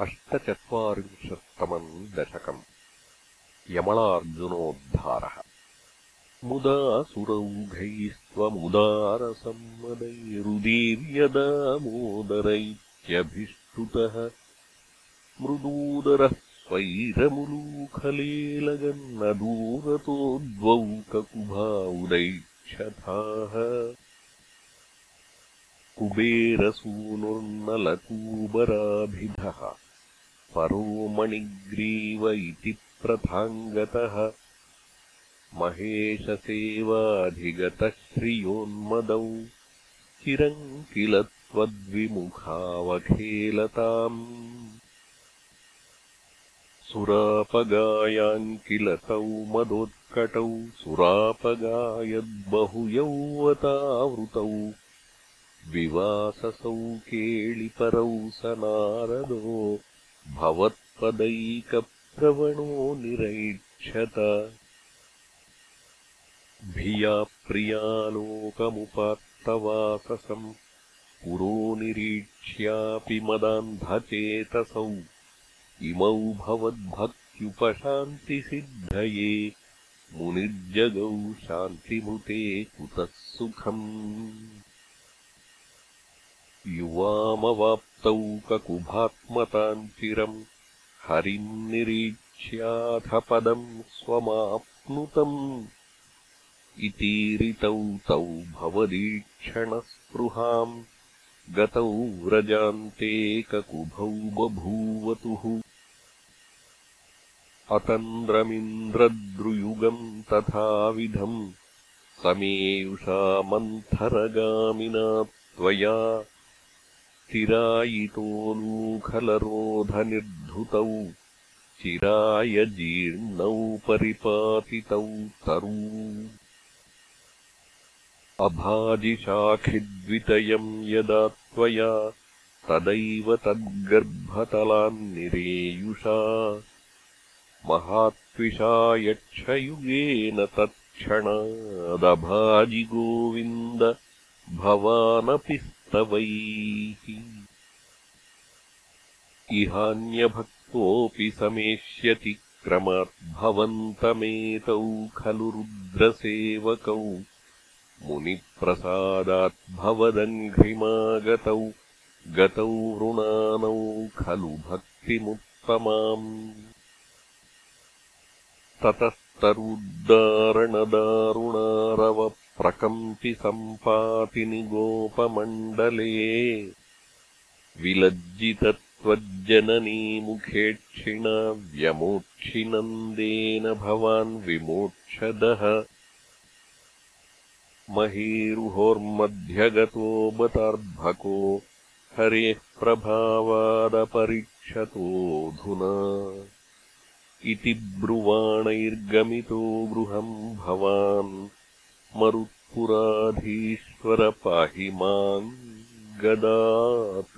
अष्टचत्वारिंशत्तमम् दशकम् यमलार्जुनोद्धारः। मुदासुरौघैस्त्वमुदारसम्मदैरुदीर्यदामोदरैत्यभिष्टुतः मृदूदरः स्वैरमुलूखलेलगन्नदूरतो द्वौ ककुभा उदैक्षथाः कुबेरसूनुर्नलकूबराभिधः परो मणिग्रीव इति प्रथाङ्गतः महेशसेवाधिगतः श्रियोन्मदौ चिरम् किल त्वद्विमुखावखेलताम् सुरापगायाङ्किलतौ मदोत्कटौ सुरापगायद्बहुयौवतावृतौ। विवाससौ केळिपरौ स नारदो भवत्पदैकप्रवणो निरैक्षत भिया प्रियालोकमुपात्तवाससम् पुरो निरीक्ष्यापि मदान्धचेतसौ। इमौ भवद्भक्त्युपशान्तिसिद्धये। मुनिर्जगौ शान्तिमृते कुतः सुखम् युवामवाप्तौ ककुभात्मताम् चिरम् हरिम् निरीक्ष्याथ पदम् स्वमाप्नुतम् इतीरितौ तौ भवदीक्षणस्पृहाम् गतौ व्रजान्ते ककुभौ बभूवतुः अतन्द्रमिन्द्रद्रुयुगम् तथाविधम् समेयुषा मन्थरगामिना त्वया चिरायितोऽलूखलरोधनिर्धृतौ चिराय जीर्णौ परिपातितौ तरू। अभाजिशाखिद्वितयम् यदा त्वया तदैव तद्गर्भतलान्निरेयुषा महात्विषा यक्षयुगेन तत्क्षणादभाजिगोविन्द भवानपि स्तवैः इहान्यभक्तोऽपि समेष्यति क्रमाद्भवन्तमेतौ खलु रुद्रसेवकौ। मुनिप्रसादाद्भवदङ्घ्रिमागतौ गतौ वृणानौ खलु भक्तिमुत्तमाम् ततस्तरुद्दारणदारुणारवप्रकम्पि सम्पातिनि गोपमण्डले विलज्जितत्वज्जननीमुखेक्षिणा व्यमोक्षिनन्देन भवान् विमोक्षदः। महीरुहोर्मध्यगतो बतार्भको हरेः प्रभावादपरिक्षतोऽधुना इति ब्रुवाणैर्गमितो गृहम् भवान् मरुत्पुराधीश्वर पाहि माम् गदात्